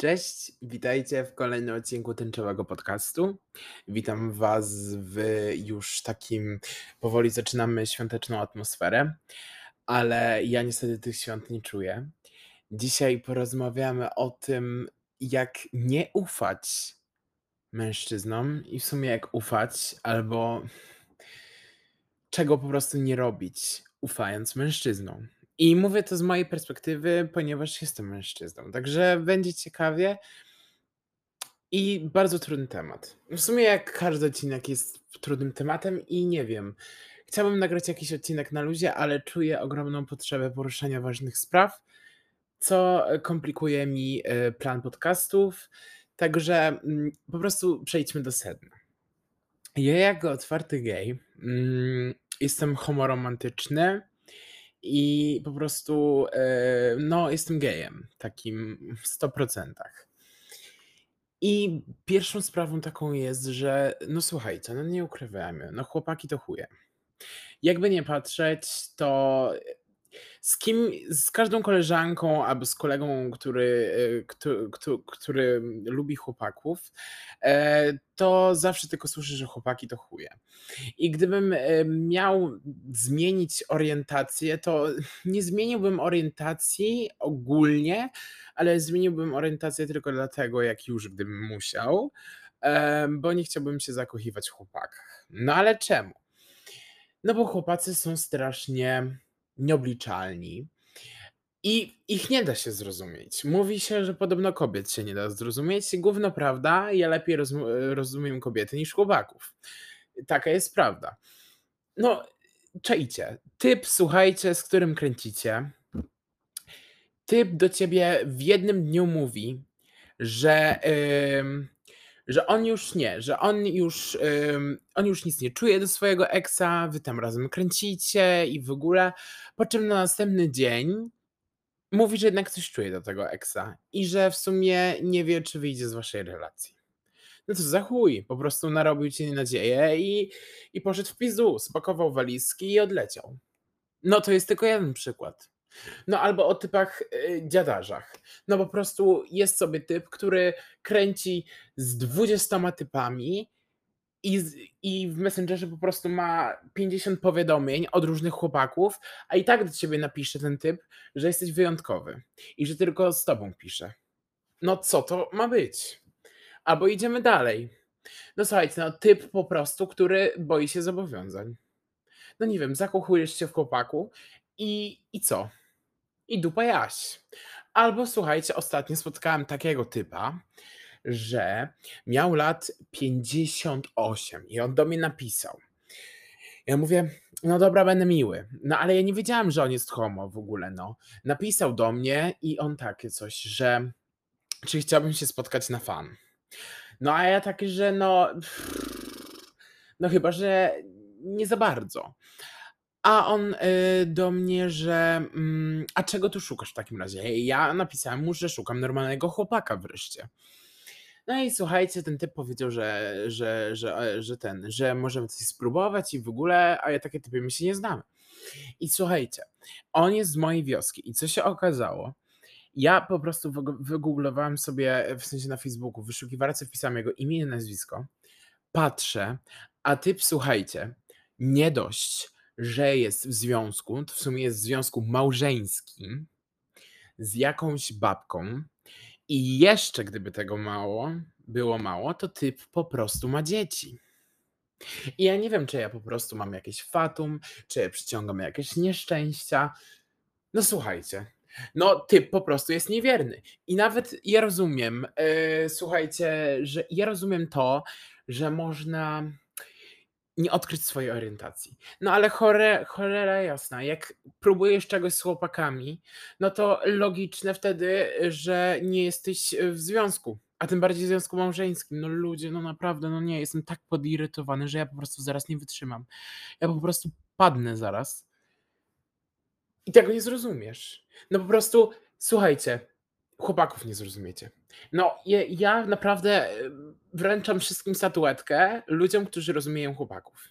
Cześć, witajcie w kolejnym odcinku Tęczowego Podcastu. Witam Was w już takim powoli zaczynamy świąteczną atmosferę, ale ja niestety tych świąt nie czuję. Dzisiaj porozmawiamy o tym, jak nie ufać mężczyznom i w sumie jak ufać, albo czego po prostu nie robić, ufając mężczyznom. I mówię to z mojej perspektywy, ponieważ jestem mężczyzną. Także będzie ciekawie. I bardzo trudny temat. W sumie, jak każdy odcinek jest trudnym tematem, i nie wiem. Chciałbym nagrać jakiś odcinek na luzie, ale czuję ogromną potrzebę poruszania ważnych spraw, co komplikuje mi e, plan podcastów. Także mm, po prostu przejdźmy do sedna. Ja, jako otwarty gej, mm, jestem homoromantyczny i po prostu, e, no, jestem gejem, takim w 100%. I pierwszą sprawą taką jest, że no słuchajcie, no nie ukrywajmy, no chłopaki to chuje. Jakby nie patrzeć, to z kim, z każdą koleżanką albo z kolegą, który, który, który lubi chłopaków, e, to zawsze tylko słyszę, że chłopaki to chuje. I gdybym e, miał zmienić orientację, to nie zmieniłbym orientacji ogólnie, ale zmieniłbym orientację tylko dlatego, jak już gdybym musiał, e, bo nie chciałbym się zakochiwać w chłopakach. No ale czemu? No bo chłopacy są strasznie nieobliczalni. I ich nie da się zrozumieć. Mówi się, że podobno kobiet się nie da zrozumieć. Gówno prawda, ja lepiej rozumiem kobiety niż chłopaków. Taka jest prawda. No, czajcie. Typ, słuchajcie, z którym kręcicie. Typ do ciebie w jednym dniu mówi, że yy, że on już nie, że on już, on już nic nie czuje do swojego eksa, wy tam razem kręcicie i w ogóle, po czym na następny dzień mówi, że jednak coś czuje do tego eksa i że w sumie nie wie, czy wyjdzie z waszej relacji. No to za chuj, po prostu narobił ci nadzieję i, i poszedł w pizdu, spakował walizki i odleciał. No to jest tylko jeden przykład. No albo o typach y, dziadarzach. No po prostu jest sobie typ, który kręci z 20 typami i, i w Messengerze po prostu ma 50 powiadomień od różnych chłopaków, a i tak do ciebie napisze ten typ, że jesteś wyjątkowy i że tylko z tobą pisze. No co to ma być? Albo idziemy dalej. No słuchajcie, no typ po prostu, który boi się zobowiązań. No nie wiem, zakochujesz się w chłopaku i, i co? I dupa jaś. Albo słuchajcie, ostatnio spotkałem takiego typa, że miał lat 58 i on do mnie napisał. Ja mówię, no dobra, będę miły. No ale ja nie wiedziałem, że on jest homo w ogóle, no. Napisał do mnie i on takie coś, że czy chciałbym się spotkać na fan. No a ja takie, że no no chyba, że nie za bardzo. A on, y, do mnie, że, mm, „A czego tu szukasz w takim razie?” Ja napisałem mu, że szukam normalnego chłopaka wreszcie. No i słuchajcie, ten typ powiedział, że że że, e, że ten, że możemy coś spróbować i w ogóle, a ja takie typy my się nie znamy. I słuchajcie, on jest z mojej wioski i co się okazało, ja po prostu wygooglowałem sobie, w sensie na Facebooku, w wyszukiwarce wpisałem jego imię i nazwisko, patrzę, a typ, słuchajcie, nie dość że jest w związku, to w sumie jest w związku małżeńskim z jakąś babką i jeszcze gdyby tego mało, było mało, to typ po prostu ma dzieci. I ja nie wiem, czy ja po prostu mam jakieś fatum, czy ja przyciągam jakieś nieszczęścia. No słuchajcie, no typ po prostu jest niewierny. I nawet ja rozumiem, yy, słuchajcie, że ja rozumiem to, że można nie odkryć swojej orientacji. No ale chore, cholera jasna, jak próbujesz czegoś z chłopakami, no to logiczne wtedy, że nie jesteś w związku, a tym bardziej w związku małżeńskim. No ludzie, no naprawdę, no nie, jestem tak podirytowany, że ja po prostu zaraz nie wytrzymam. Ja po prostu padnę zaraz. I tego nie zrozumiesz. No po prostu, słuchajcie, chłopaków nie zrozumiecie. No, ja, ja naprawdę e, wręczam wszystkim statuetkę ludziom, którzy rozumieją chłopaków.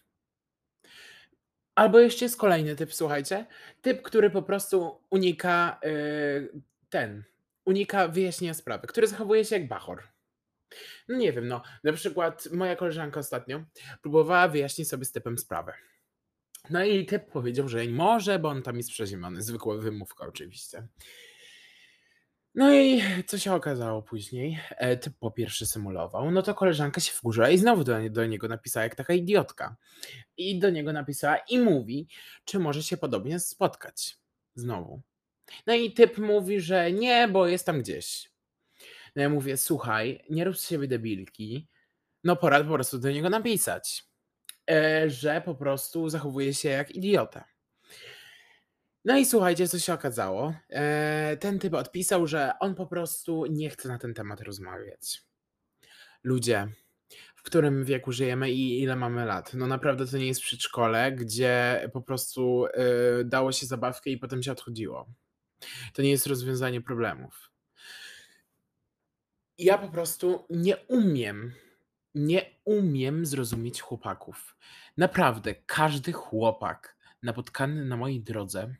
Albo jeszcze jest kolejny typ, słuchajcie. Typ, który po prostu unika yy, ten. unika wyjaśnienia sprawy, który zachowuje się jak bachor. No nie wiem, no, na przykład moja koleżanka ostatnio próbowała wyjaśnić sobie z typem sprawę. No i typ powiedział, że może, bo on tam jest przeziemiony. Zwykła wymówka oczywiście. No i co się okazało później? E, typ po pierwsze symulował, no to koleżanka się wkurzyła i znowu do, do niego napisała jak taka idiotka. I do niego napisała i mówi, czy może się podobnie spotkać. Znowu. No i typ mówi, że nie, bo jest tam gdzieś. No ja mówię, słuchaj, nie rób z siebie debilki, no pora po prostu do niego napisać, e, że po prostu zachowuje się jak idiota. No i słuchajcie, co się okazało. E, ten typ odpisał, że on po prostu nie chce na ten temat rozmawiać. Ludzie, w którym wieku żyjemy i ile mamy lat. No naprawdę to nie jest przedszkole, gdzie po prostu y, dało się zabawkę i potem się odchodziło. To nie jest rozwiązanie problemów. Ja po prostu nie umiem, nie umiem zrozumieć chłopaków. Naprawdę, każdy chłopak napotkany na mojej drodze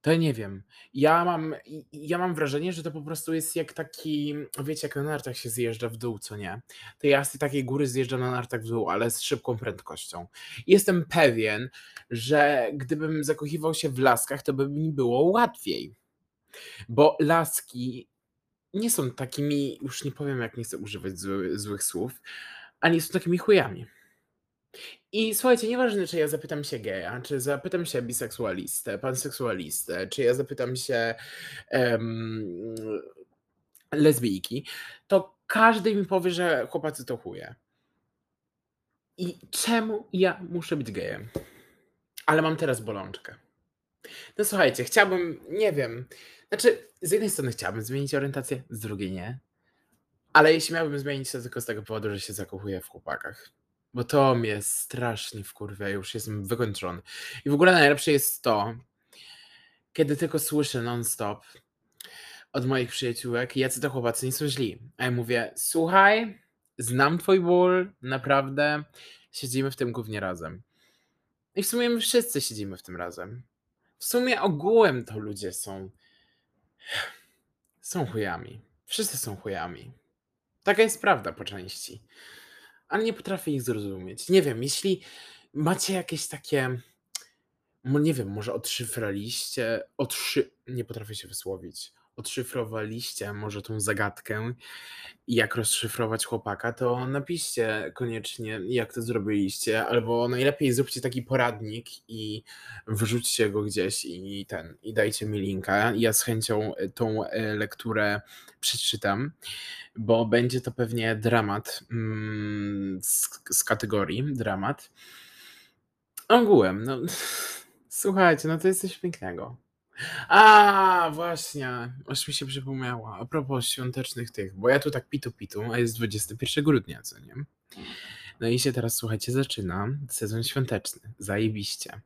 to ja nie wiem. Ja mam ja mam wrażenie, że to po prostu jest jak taki wiecie, jak na nartach się zjeżdża w dół, co nie? To ja z takiej góry zjeżdżam na nartach w dół, ale z szybką prędkością. Jestem pewien, że gdybym zakochiwał się w laskach, to by mi było łatwiej. Bo laski nie są takimi, już nie powiem, jak nie chcę używać zły, złych słów, a nie są takimi chujami. I słuchajcie, nieważne, czy ja zapytam się geja, czy zapytam się biseksualistę, panseksualistę, czy ja zapytam się em, lesbijki, to każdy mi powie, że chłopacy to chuje. I czemu ja muszę być gejem? Ale mam teraz bolączkę. No słuchajcie, chciałbym, nie wiem, znaczy z jednej strony chciałbym zmienić orientację, z drugiej nie. Ale jeśli miałbym zmienić to tylko z tego powodu, że się zakochuję w chłopakach. Bo to mnie strasznie wkurwia, już jestem wykończony. I w ogóle najlepsze jest to, kiedy tylko słyszę non-stop od moich przyjaciółek, jacy to chłopacy nie są źli. A ja mówię, słuchaj, znam twój ból, naprawdę, siedzimy w tym głównie razem. I w sumie my wszyscy siedzimy w tym razem. W sumie ogółem to ludzie są są chujami. Wszyscy są chujami. Taka jest prawda po części ale nie potrafię ich zrozumieć. Nie wiem, jeśli macie jakieś takie, nie wiem, może odszyfraliście, odszy... nie potrafię się wysłowić, odszyfrowaliście może tą zagadkę i jak rozszyfrować chłopaka, to napiszcie koniecznie, jak to zrobiliście, albo najlepiej zróbcie taki poradnik i wrzućcie go gdzieś i ten, i dajcie mi linka. Ja z chęcią tą e, lekturę przeczytam bo będzie to pewnie dramat mm, z, z kategorii dramat. Ogółem, no słuchajcie, no to jest coś pięknego. A, właśnie, aż mi się przypomniała. A propos świątecznych tych, bo ja tu tak pitu pitu, a jest 21 grudnia, co nie? No i się teraz, słuchajcie, zaczyna sezon świąteczny. Zajebiście.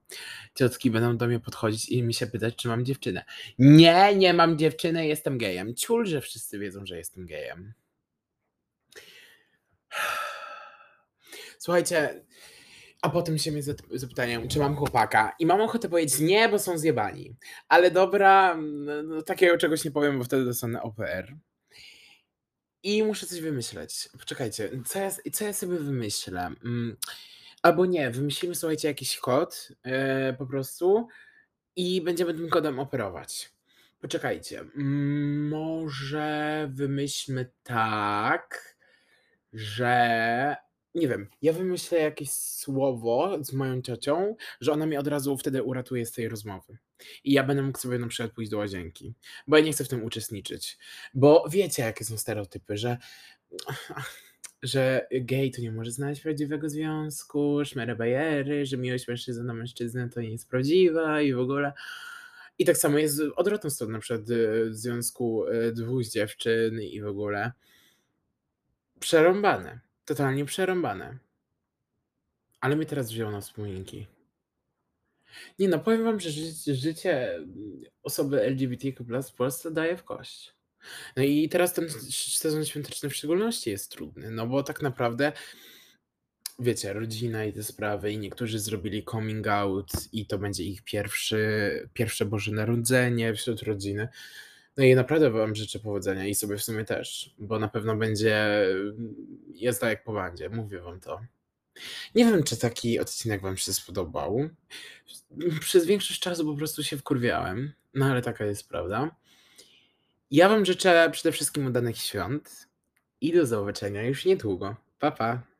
Ciotki będą do mnie podchodzić i mi się pytać, czy mam dziewczynę. Nie, nie mam dziewczyny, jestem gejem. Ciul, że wszyscy wiedzą, że jestem gejem. Słuchajcie, a potem się mnie zapytają, czy mam chłopaka. I mam ochotę powiedzieć nie, bo są zjebani. Ale dobra, no, no takiego czegoś nie powiem, bo wtedy dostanę OPR. I muszę coś wymyśleć. Poczekajcie, co ja, co ja sobie wymyślę? Mm, albo nie, wymyślimy, słuchajcie, jakiś kod yy, po prostu i będziemy tym kodem operować. Poczekajcie, mm, może wymyślmy tak, że nie wiem, ja wymyślę jakieś słowo z moją ciocią, że ona mnie od razu wtedy uratuje z tej rozmowy. I ja będę mógł sobie na przykład pójść do łazienki, bo ja nie chcę w tym uczestniczyć. Bo wiecie, jakie są stereotypy, że że gej to nie może znaleźć prawdziwego związku, szmery bajery, że miłość mężczyzny na mężczyznę to nie jest prawdziwa i w ogóle. I tak samo jest odwrotną stroną, na przykład y, w związku y, dwóch dziewczyn i w ogóle. Przerąbane. Totalnie przerąbane. Ale mnie teraz wzięło na wspominki. Nie no, powiem wam, że życie, życie osoby LGBTQ+ w Polsce daje w kość. No i teraz ten sezon świąteczny w szczególności jest trudny, no bo tak naprawdę wiecie, rodzina i te sprawy i niektórzy zrobili coming out i to będzie ich pierwszy, pierwsze Boże Narodzenie wśród rodziny. No i naprawdę wam życzę powodzenia i sobie w sumie też, bo na pewno będzie jazda jak po bandzie, mówię wam to. Nie wiem, czy taki odcinek wam się spodobał. Przez większość czasu po prostu się wkurwiałem, no ale taka jest prawda. Ja wam życzę przede wszystkim udanych świąt i do zobaczenia już niedługo. Pa, pa.